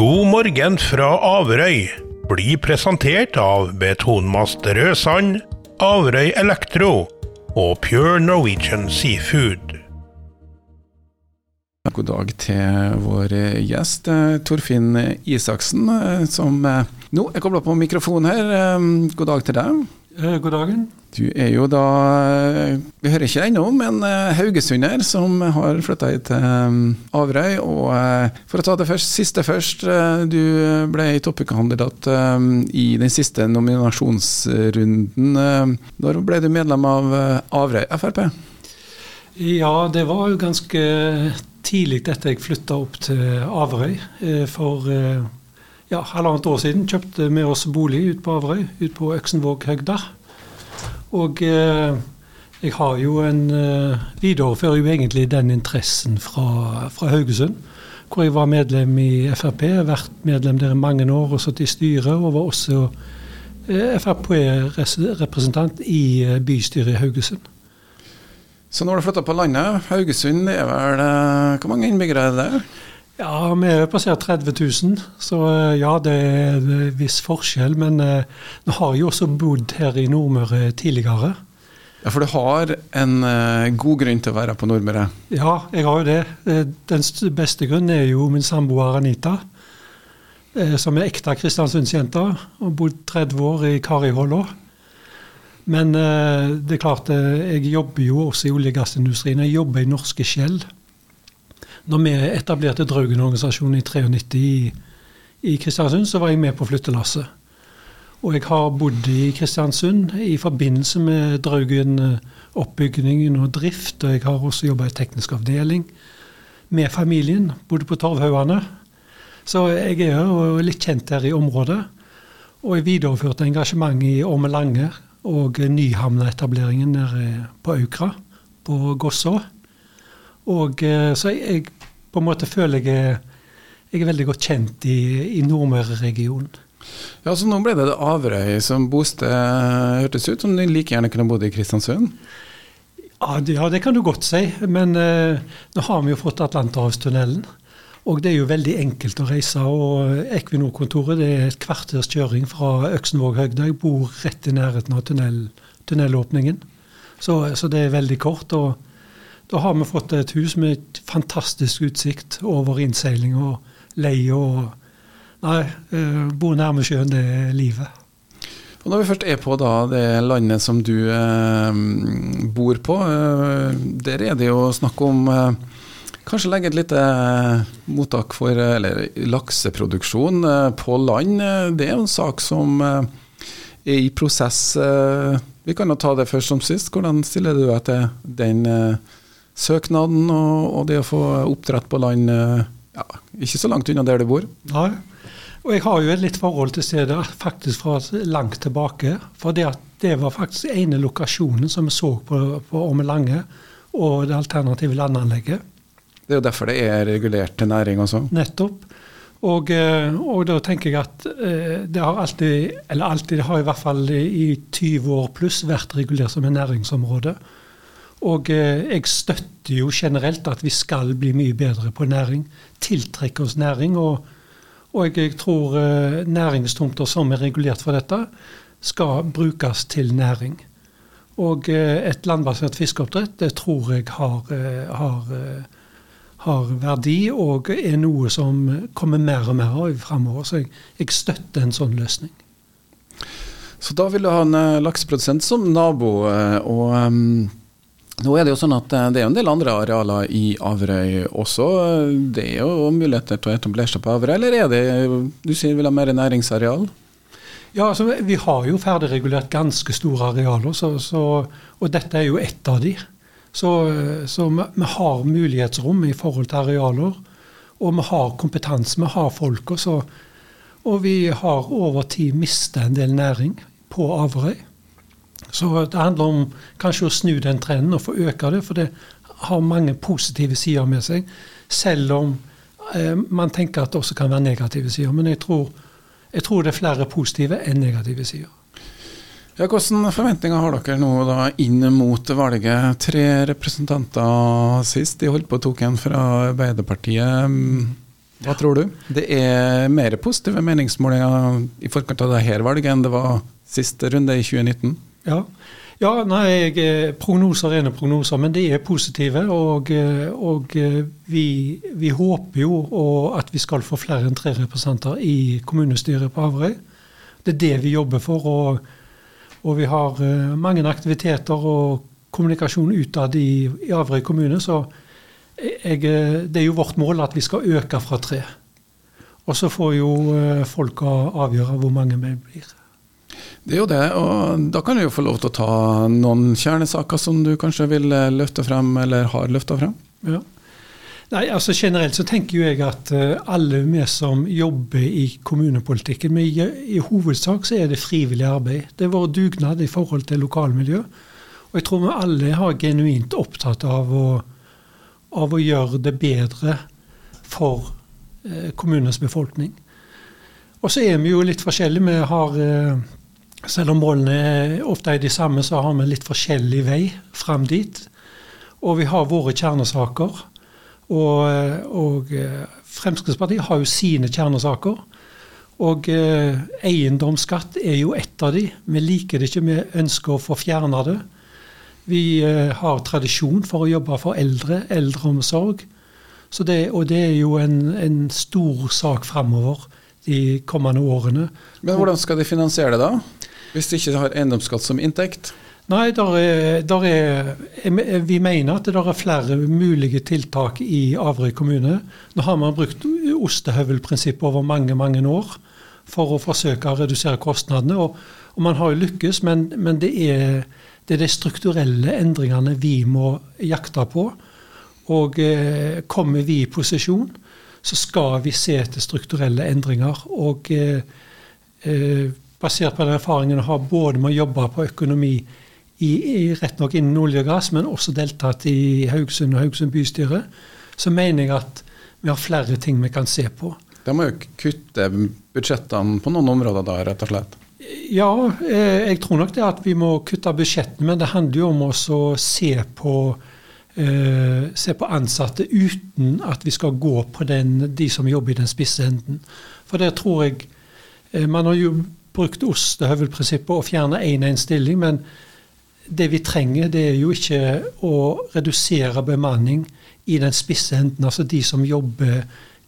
God morgen fra Averøy blir presentert av Betonmast Rødsand, Averøy Elektro og Pure Norwegian Seafood. God dag til vår gjest Torfinn Isaksen, som eh, nå er kobla på mikrofonen her. Eh, God dag til deg. Eh, God dagen. Du er jo da eh, Vi hører ikke ennå, men eh, haugesunder som har flytta hit til Averøy. Og for å ta det først, siste først. Du ble toppkandidat i den siste nominasjonsrunden. Når ble du medlem av Averøy Frp? Ja, det var jo ganske tidlig etter jeg flytta opp til Averøy. For ja, halvannet år siden kjøpte vi oss bolig ute på Averøy, ute på Øksenvåghøgda. Og eh, jeg har jo en eh, Viderefører jo egentlig den interessen fra, fra Haugesund. Hvor jeg var medlem i Frp, vært medlem der i mange år og satt i styret. Og var også eh, Frp-representant i bystyret i Haugesund. Så nå har du flytta på landet. Haugesund er vel Hvor mange innbyggere er det? Ja, vi er passert 30 000, så eh, ja, det er en viss forskjell. Men eh, nå har jeg jo også bodd her i Nordmøre tidligere. Ja, For du har en eh, god grunn til å være på Nordmøre. Ja, jeg har jo det. Eh, Den beste grunnen er jo min samboer Anita, eh, som er ekte kristiansundsjente og bodd 30 år i Kariholla. Men eh, det er klart, eh, jeg jobber jo også i olje- og gassindustrien. Jeg jobber i Norske Skjell. Når vi etablerte Draugen-organisasjonen i 93 i, i Kristiansund, så var jeg med på flyttelasset. Og jeg har bodd i Kristiansund i forbindelse med Draugen-oppbyggingen og drift. Og jeg har også jobba i teknisk avdeling med familien. Bodde på Torvhaugane. Så jeg er jo litt kjent her i området. Og jeg videreførte engasjementet i Orme Lange og Nyhamna-etableringen nede på Aukra, på Gosså. Og eh, så jeg, jeg på en måte føler jeg jeg er veldig godt kjent i, i Nordmøre-regionen. Ja, så Nå ble det Averøy som bosted, hørtes ut som du like gjerne kunne bodd i Kristiansund. Ja, det, ja, det kan du godt si. Men eh, nå har vi jo fått Atlanterhavstunnelen. Og det er jo veldig enkelt å reise. og Equinor-kontoret det er et kvarters kjøring fra Øksenvåghøgda. Jeg bor rett i nærheten av tunnel, tunnelåpningen. Så, så det er veldig kort. og Da har vi fått et hus med fantastisk utsikt over innseiling og leie. og Nei, eh, bo nærme sjøen, det er livet. Og Når vi først er på da, det landet som du eh, bor på, eh, der er det jo snakk om eh, kanskje legge et lite eh, mottak for eh, eller lakseproduksjon på land. Det er jo en sak som er i prosess. Vi kan jo ta det først som sist. Hvordan stiller du deg til den eh, søknaden og, og det å få oppdrett på land eh, ja, ikke så langt unna der du bor? Nei. Og jeg har jo et litt forhold til stedet faktisk fra langt tilbake. For det, at det var faktisk ene lokasjonen som vi så på, på Orme Lange, og det alternative landanlegget. Det er jo derfor det er regulert til næring også. Nettopp. Og, eh, og da tenker jeg at eh, det har alltid, eller alltid, det har i hvert fall i 20 år pluss vært regulert som et næringsområde. Og eh, jeg støtter jo generelt at vi skal bli mye bedre på næring. Tiltrekke oss næring. Og, og jeg, tror eh, næringstomter som er regulert for dette, skal brukes til næring. Og eh, et landbasert fiskeoppdrett, det tror jeg har, har har verdi og er noe som kommer mer og mer av framover. Så jeg, jeg støtter en sånn løsning. Så da vil du ha en lakseprodusent som nabo. og em, nå er det jo sånn at eh, det er en del andre arealer i Averøy også. Det er jo muligheter til å etablere seg på Averøy, eller er det du sier vil ha mer næringsareal? Ja, altså Vi har jo ferdigregulert ganske store arealer, så, så, og dette er jo ett av de. Så, så vi, har mulighetsrom i forhold til arealer. Og vi har kompetanse, vi har folk også. Og vi har over tid mista en del næring på Averøy. Så det handler om kanskje å snu den trenden og få øke det, for det har mange positive sider med seg. Selv om eh, man tenker at det også kan være negative sider. Men jeg tror, jeg tror det er flere positive enn negative sider. Ja, Hvilke forventninger har dere nå da inn mot valget? Tre representanter sist. De holdt på å tok en fra Arbeiderpartiet. Hva tror du? Det er mer positive meningsmålinger i forkant av dette valget enn det var siste runde i 2019? Ja, ja nei, eh, prognoser er prognoser, men de er positive. Og, eh, og eh, vi, vi, håper jo at vi skal få flere enn tre representanter i kommunestyret på Averøy. Det er det vi jobber for. og, og vi har mange aktiviteter og kommunikasjon utad i, i Averøy kommune. så jeg, det er jo vårt mål at vi skal øke fra tre. Og så får jo folka folk avgjøre hvor mange vi blir. Det er jo det, og da kan du jo få lov til å ta noen kjernesaker som du kanskje vil løfte frem, eller har løfta frem? Ja. Nei, altså Generelt så tenker jo jeg at uh, alle vi som jobber i kommunepolitikken, men i, i, hovedsak så er det frivillig arbeid. Det er vår dugnad i forhold til lokalmiljø. Og jeg tror vi alle har genuint opptatt av å av å gjøre det bedre for eh, kommunens befolkning. Og så er vi jo litt forskjellige. Vi har, eh, selv om målene ofte er de samme, så har vi litt forskjellig vei fram dit. Og vi har våre kjernesaker. Og, og eh, Fremskrittspartiet har jo sine kjernesaker. Og eh, eiendomsskatt er jo ett av de. Vi liker det ikke, vi ønsker å få fjerna det. Vi eh, har tradisjon for å jobbe for eldre, eldreomsorg. Det, og det er jo en, en stor sak framover de kommende årene. Men hvordan skal de finansiere det, da? Hvis de ikke har eiendomsskatt som inntekt? Nei, der er, der er, vi mener at det er flere mulige tiltak i Averøy kommune. Nå har man brukt ostehøvelprinsippet over mange mange år for å forsøke å redusere kostnadene. Og, og man har jo lykkes, men, men det er det er de strukturelle endringene vi må jakte på. Og eh, kommer vi i posisjon, så skal vi se etter strukturelle endringer. Og eh, eh, basert på den erfaringen jeg har både med å jobbe på økonomi i, i rett nok innen olje og gass, men også deltatt i Haugesund og Haugesund bystyre, så mener jeg at vi har flere ting vi kan se på. Da må jo kutte budsjettene på noen områder da, rett og slett? Ja, eh, jeg tror nok det at vi må kutte budsjettene. Men det handler jo om å se på, eh, se på ansatte uten at vi skal gå på den, de som jobber i den spisse enden. For det tror jeg eh, Man har jo brukt ostehøvelprinsippet og fjerna én én stilling, men det vi trenger, det er jo ikke å redusere bemanning i den spisse enden, altså de som jobber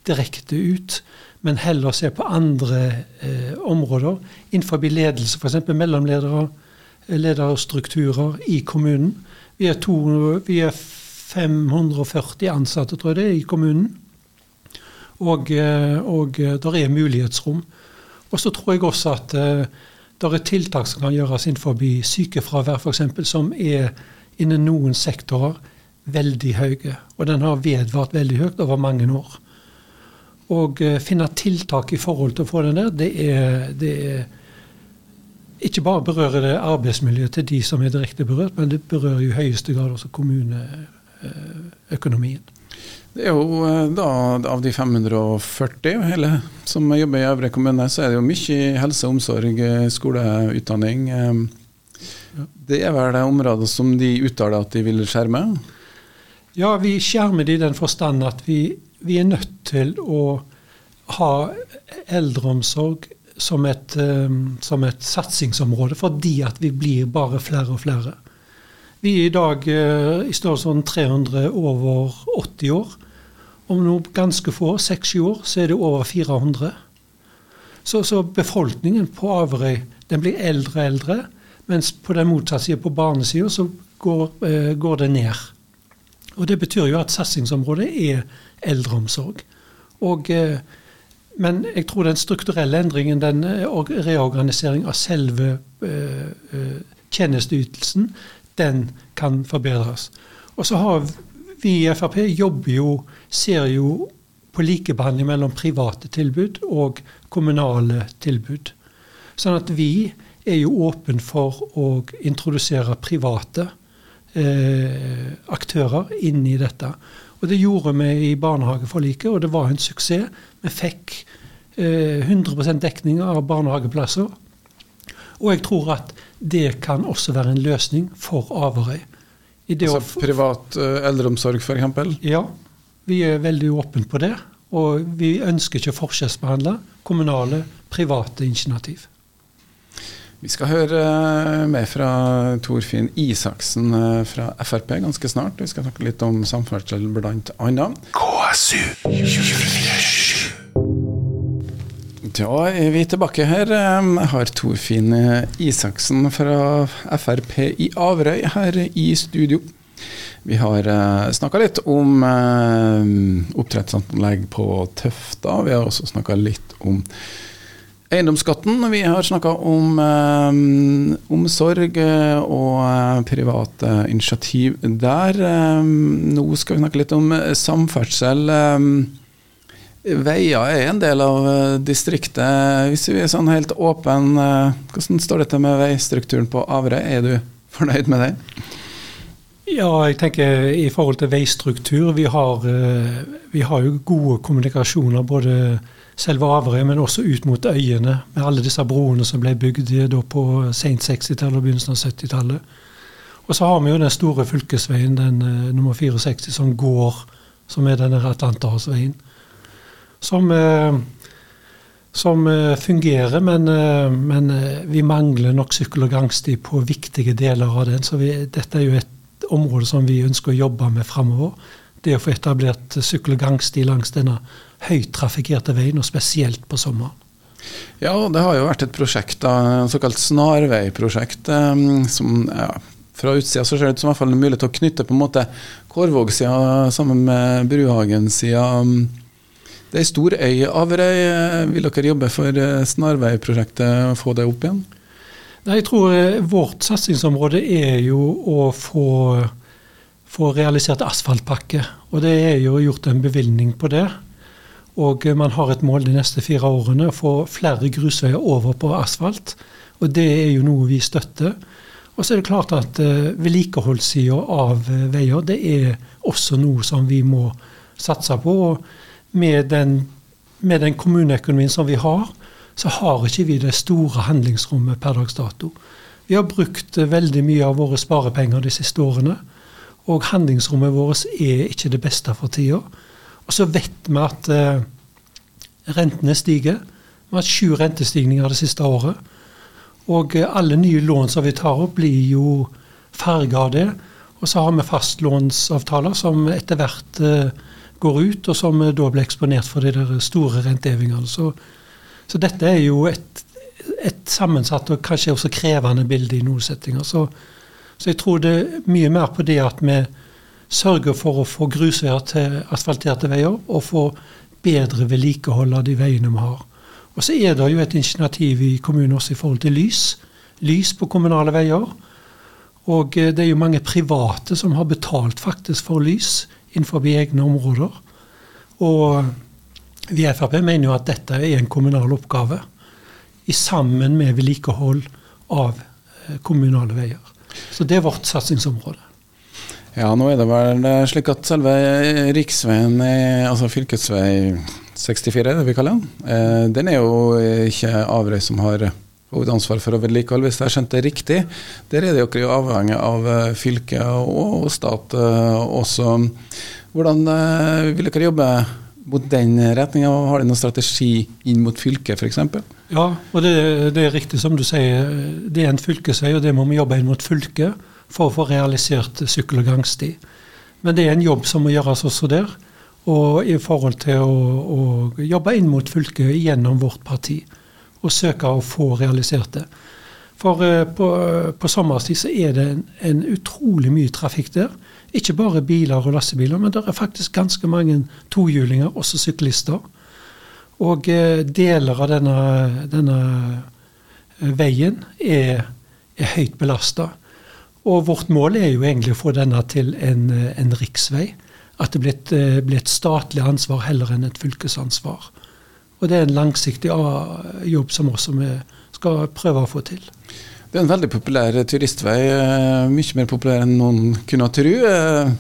direkte ut men heller se på andre eh, områder innenfor ledelse, f.eks. mellomledere, eh, lederstrukturer i kommunen. Vi er, to, vi er 540 ansatte, tror jeg det er, i kommunen. Og, eh, og eh, der er mulighetsrom. Og så tror jeg også at eh, det er tiltak som kan gjøres innenfor sykefravær, f.eks., som er innen noen sektorer veldig høye. Og den har vedvart veldig høyt over mange år. Og eh, finne tiltak i forhold til å få den der, det er, det er ikke bare berører det arbeidsmiljøet til de som er direkte berørt, men det berører i høyeste grad også kommuneøkonomien. Det er jo eh, da Av de 540 hele, som jobber i Øvre kommune, så er det jo mye helse, omsorg, eh, skole, utdanning. Det er vel det området som de uttaler at de vil skjerme? Ja, vi skjermer det i den forstand at vi vi er nødt til å ha eldreomsorg som et, som et satsingsområde, fordi at vi blir bare flere og flere. Vi er i dag uh, i størrelsesorden 300 over 80 år. Om noe ganske få, 6-7 år, så er det over 400. Så, så befolkningen på Averøy den blir eldre og eldre, mens på den motsatte sida, på barnesida, så går, eh, går det ned. Og Det betyr jo at satsingsområdet er eldreomsorg. Og, eh, men jeg tror den strukturelle endringen, den eh, reorganisering av selve eh, tjenesteytelsen, den kan forbedres. Og så har vi i Frp jobber jo, ser jo på likebehandling mellom private tilbud og kommunale tilbud. Sånn at vi er jo åpen for å introdusere private eh, aktører inn i dette. Og Det gjorde vi i barnehageforliket, og det var en suksess. Vi fikk eh, 100% dekning av barnehageplasser. Og jeg tror at det kan også være en løsning for Averøy. altså privat uh, eldreomsorg f.eks.? Ja, vi er veldig åpne på det. Og vi ønsker ikke å forskjellsbehandle kommunale, private initiativ. Vi skal høre eh, mer fra Torfinn Isaksen eh, fra Frp ganske snart. Vi skal snakke litt om samferdsel blant annet. KSU Da er vi tilbake her. Eh, jeg har Torfinn Isaksen fra Frp i Averøy her i studio. Vi har uh, snakka litt om oppdrettsanlegg på Tøfta. Vi har også snakka litt om Eiendomsskatten. Vi har snakka om eh, omsorg eh, og eh, private initiativ der. Eh, nå skal vi snakke litt om eh, samferdsel. Veier er en del av distriktet. Hvis vi er sånn helt åpen, hvordan står dette med veistrukturen på Averøy? Er du fornøyd med den? Ja, jeg tenker i forhold til veistruktur. Vi har, vi har jo gode kommunikasjoner både selve Averøy, men også ut mot øyene, med alle disse broene som ble bygd på sent 60-tallet og begynnelsen av 70-tallet. Og så har vi jo den store fylkesveien, den nummer 64, som går, som er denne Atlanterhavsveien. Som, uh, som uh, fungerer, men, men vi mangler nok sykkel- og gangsti på viktige deler av den. Så vi, dette er jo et område som vi ønsker å jobbe med framover. Det å få etablert sykkel- og gangsti langs denne høytrafikkerte veien, og spesielt på sommeren. Ja, det har jo vært et prosjekt, da, såkalt snarveiprosjekt. Som ja, Fra utsida så ser det ut som i hvert fall mulighet til å knytte på en måte Kårvåg-sida sammen med Bruhagen-sida. Det er ei stor øy, Averøy. Vil dere jobbe for eh, snarveiprosjektet og få det opp igjen? Nei, jeg tror eh, Vårt satsingsområde er jo å få, få realisert asfaltpakke. Og det er jo gjort en bevilgning på det. Og man har et mål de neste fire årene å få flere grusveier over på asfalt. Og det er jo noe vi støtter. Og så er det klart at vedlikeholdssida av veier, det er også noe som vi må satse på. Og med den, med den kommuneøkonomien som vi har, så har ikke vi det store handlingsrommet per dags dato. Vi har brukt veldig mye av våre sparepenger de siste årene. Og handlingsrommet vårt er ikke det beste for tida. Og så vet vi at eh, rentene stiger. Vi har hatt sju rentestigninger det siste året. Og eh, alle nye lån som vi tar opp, blir jo farga av det. Og så har vi fastlånsavtaler som etter hvert eh, går ut, og som da blir eksponert for de der store rentehevingene. Så, så, dette er jo et, et, sammensatt og kanskje også krevende bilde i noen settinger. Så, så jeg tror det er mye mer på det at vi sørger for å få grusveier til asfalterte veier, og få bedre vedlikehold av de veiene vi har. Og så er det jo et initiativ i kommunen også i forhold til lys. Lys på kommunale veier. Og eh, det er jo mange private som har betalt faktisk for lys innenfor egne områder. Og vi i Frp mener jo at dette er en kommunal oppgave, i sammen med vedlikehold av eh, kommunale veier. Så det er vårt satsingsområde. Ja, nå er det vel slik at selve riksveien, altså fylkesvei 64, det vi kaller den, eh, den er jo ikke Averøy som har hovedansvar for å vedlikeholde, hvis jeg har skjønt det riktig. Der er dere jo avhengig av eh, fylke og stat eh, også. Hvordan vil dere jobbe mot den retninga? Har dere noen strategi inn mot fylket f.eks.? Ja, og det, det, er riktig som du sier. Det er en fylkesvei, og det må vi jobbe inn mot fylket for å få realisert sykkel- og gangsti. Men det er en jobb som må gjøres også der. Og i forhold til å, å jobbe inn mot fylket gjennom vårt parti. Og søke å få realisert det. For uh, på, på sommerstid så er det en, en, utrolig mye trafikk der. Ikke bare biler og lastebiler, men det er faktisk ganske mange tohjulinger, også syklister. Og uh, deler av denne, denne veien er, er høyt belasta. Og vårt mål er jo egentlig å få denne til en, en riksvei. At det blir et, eh, blir et, statlig ansvar heller enn et fylkesansvar. Og det er en langsiktig jobb som også vi skal prøve å få til. Det er en veldig populær turistvei. Eh, mye mer populær enn noen kunne tro. Eh,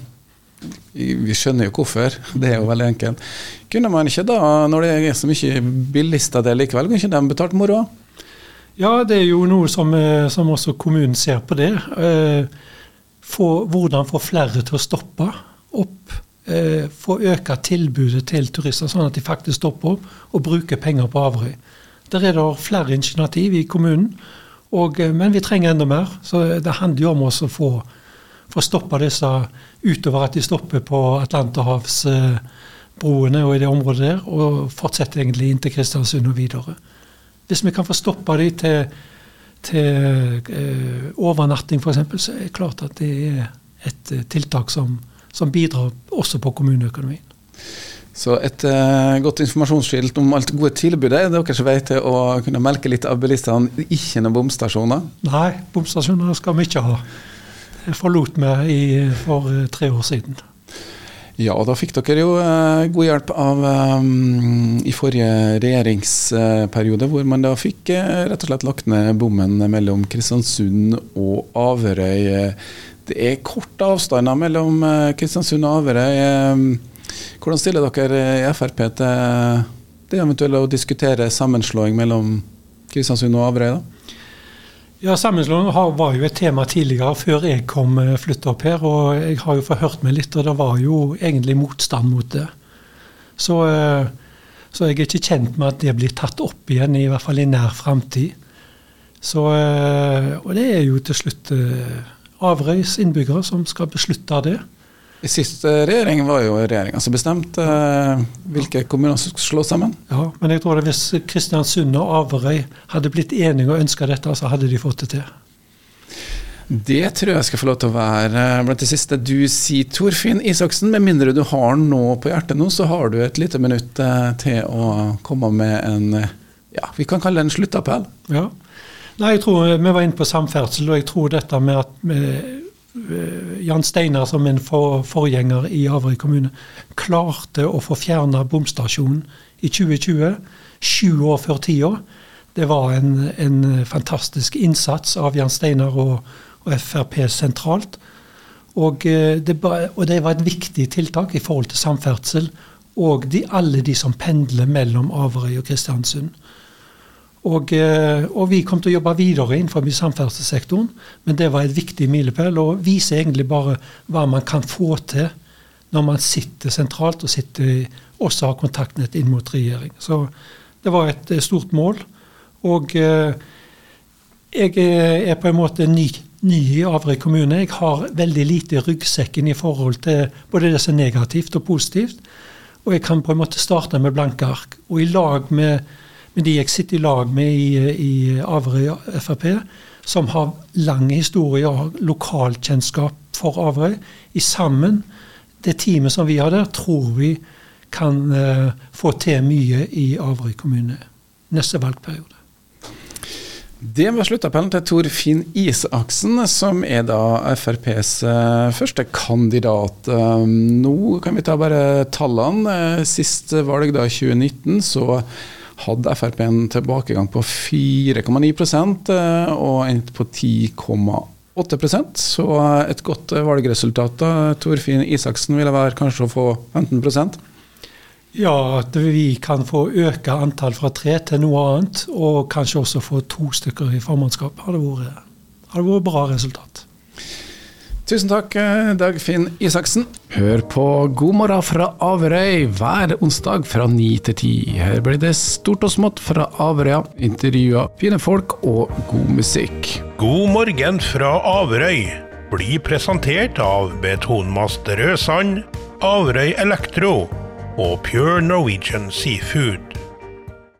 vi skjønner jo hvorfor, det er jo veldig enkelt. Kunne man ikke da, når det er så mye bilister der likevel, kunne ikke de betalt moroa? Ja, det er jo noe som, eh, som også kommunen ser på det. Få, hvordan få flere til å stoppe opp eh, få øke tilbudet til turister, sånn at de faktisk stopper opp og bruker penger på Averøy. Der er det flere initiativ i kommunen, og, eh, men vi trenger enda mer. Så det handler jo om oss å få, få stoppa disse utover at de stopper på Atlanterhavsbroene og i det området der, og fortsetter egentlig inn til Kristiansund og videre. Hvis vi kan få stoppa de til, til eh, overnatting f.eks., så er det klart at det er et eh, tiltak som, som bidrar også på kommuneøkonomien. Så et uh, godt informasjonsskilt om alt gode tilbudet er deres vei til å kunne melke litt av bilistene, ikke noen bomstasjoner? Nei, bomstasjoner skal vi ikke ha. Det forlot vi for uh, tre år siden. Ja, og da fikk dere jo uh, god hjelp av um, i forrige regjeringsperiode, hvor man da fikk rett og slett lagt ned bommen mellom Kristiansund og Averøy. Det er korte avstander mellom Kristiansund og Averøy. Hvordan stiller dere i Frp til det eventuelle å diskutere sammenslåing mellom Kristiansund og Averøy? Ja, Sammenslåing var jo et tema tidligere, før jeg kom eh, flytta opp her. og Jeg har jo forhørt meg litt, og det var jo egentlig motstand mot det. Så, eh, så jeg er ikke kjent med at det blir tatt opp igjen, i hvert fall i nær framtid. Eh, og det er jo til slutt Averøys innbyggere som skal beslutte det. I siste regjering var jo regjeringa som bestemte eh, hvilke kommuner som skulle slå sammen. Ja, men jeg tror at hvis Kristiansund og Averøy hadde blitt enige og ønska dette, så hadde de fått det til. Det tror jeg skal få lov til å være blant det siste du sier, Torfinn Isaksen. Med mindre du har noe på hjertet nå, så har du et lite minutt eh, til å komme med en ja, vi kan kalle det en sluttappell. Ja. Nei, jeg tror Vi var inne på samferdsel, og jeg tror dette med at Eh, Jan Steinar som en for, forgjenger i Averøy kommune klarte å få fjerna bomstasjonen i 2020, sju år før tida. Det var en, en, fantastisk innsats av Jan Steinar og, og Frp sentralt. Og eh, det, og det, var et viktig tiltak i forhold til samferdsel og de, alle de som pendler mellom Averøy og Kristiansund. Og, eh, og, vi kom til å jobbe videre innenfor samferdselssektoren, men det var et viktig milepæl og viser egentlig bare hva man kan få til når man sitter sentralt og sitter, også har kontaktnett inn mot regjering. Så det var et eh, stort mål. Og eh, jeg er på en måte ny, ny i Averøy kommune. Jeg har veldig lite i ryggsekken i forhold til både det som er negativt og positivt. Og jeg kan på en måte starte med blanke ark. Og i lag med men de jeg sitter i lag med i, i Averøy Frp, som har lang historie og lokalkjennskap for Averøy, i sammen, det teamet som vi har der, tror vi kan uh, få til mye i Averøy kommune neste valgperiode. Det var sluttappellen til Torfinn Isaksen, som er da FrPs uh, første kandidat. Uh, nå kan vi ta bare tallene. Uh, sist valg, da 2019, så hadde Frp en tilbakegang på 4,9 eh, og endte på 10,8% Så et godt valgresultat. da. Torfinn Isaksen ville være kanskje å få 15% ja, at vi kan få øke antall fra tre til noe annet, og kanskje også få to stykker i formannskap, hadde hadde vært bra resultat. Tusen takk, eh, Dagfinn Isaksen. Hør på God morgen fra Averøy hver onsdag fra ni til ti. Her blir det stort og smått fra Averøya, intervjuer, fine folk og god musikk. God morgen fra Averøy blir presentert av Betonmast Rødsand, Averøy Elektro og Pure Norwegian Seafood.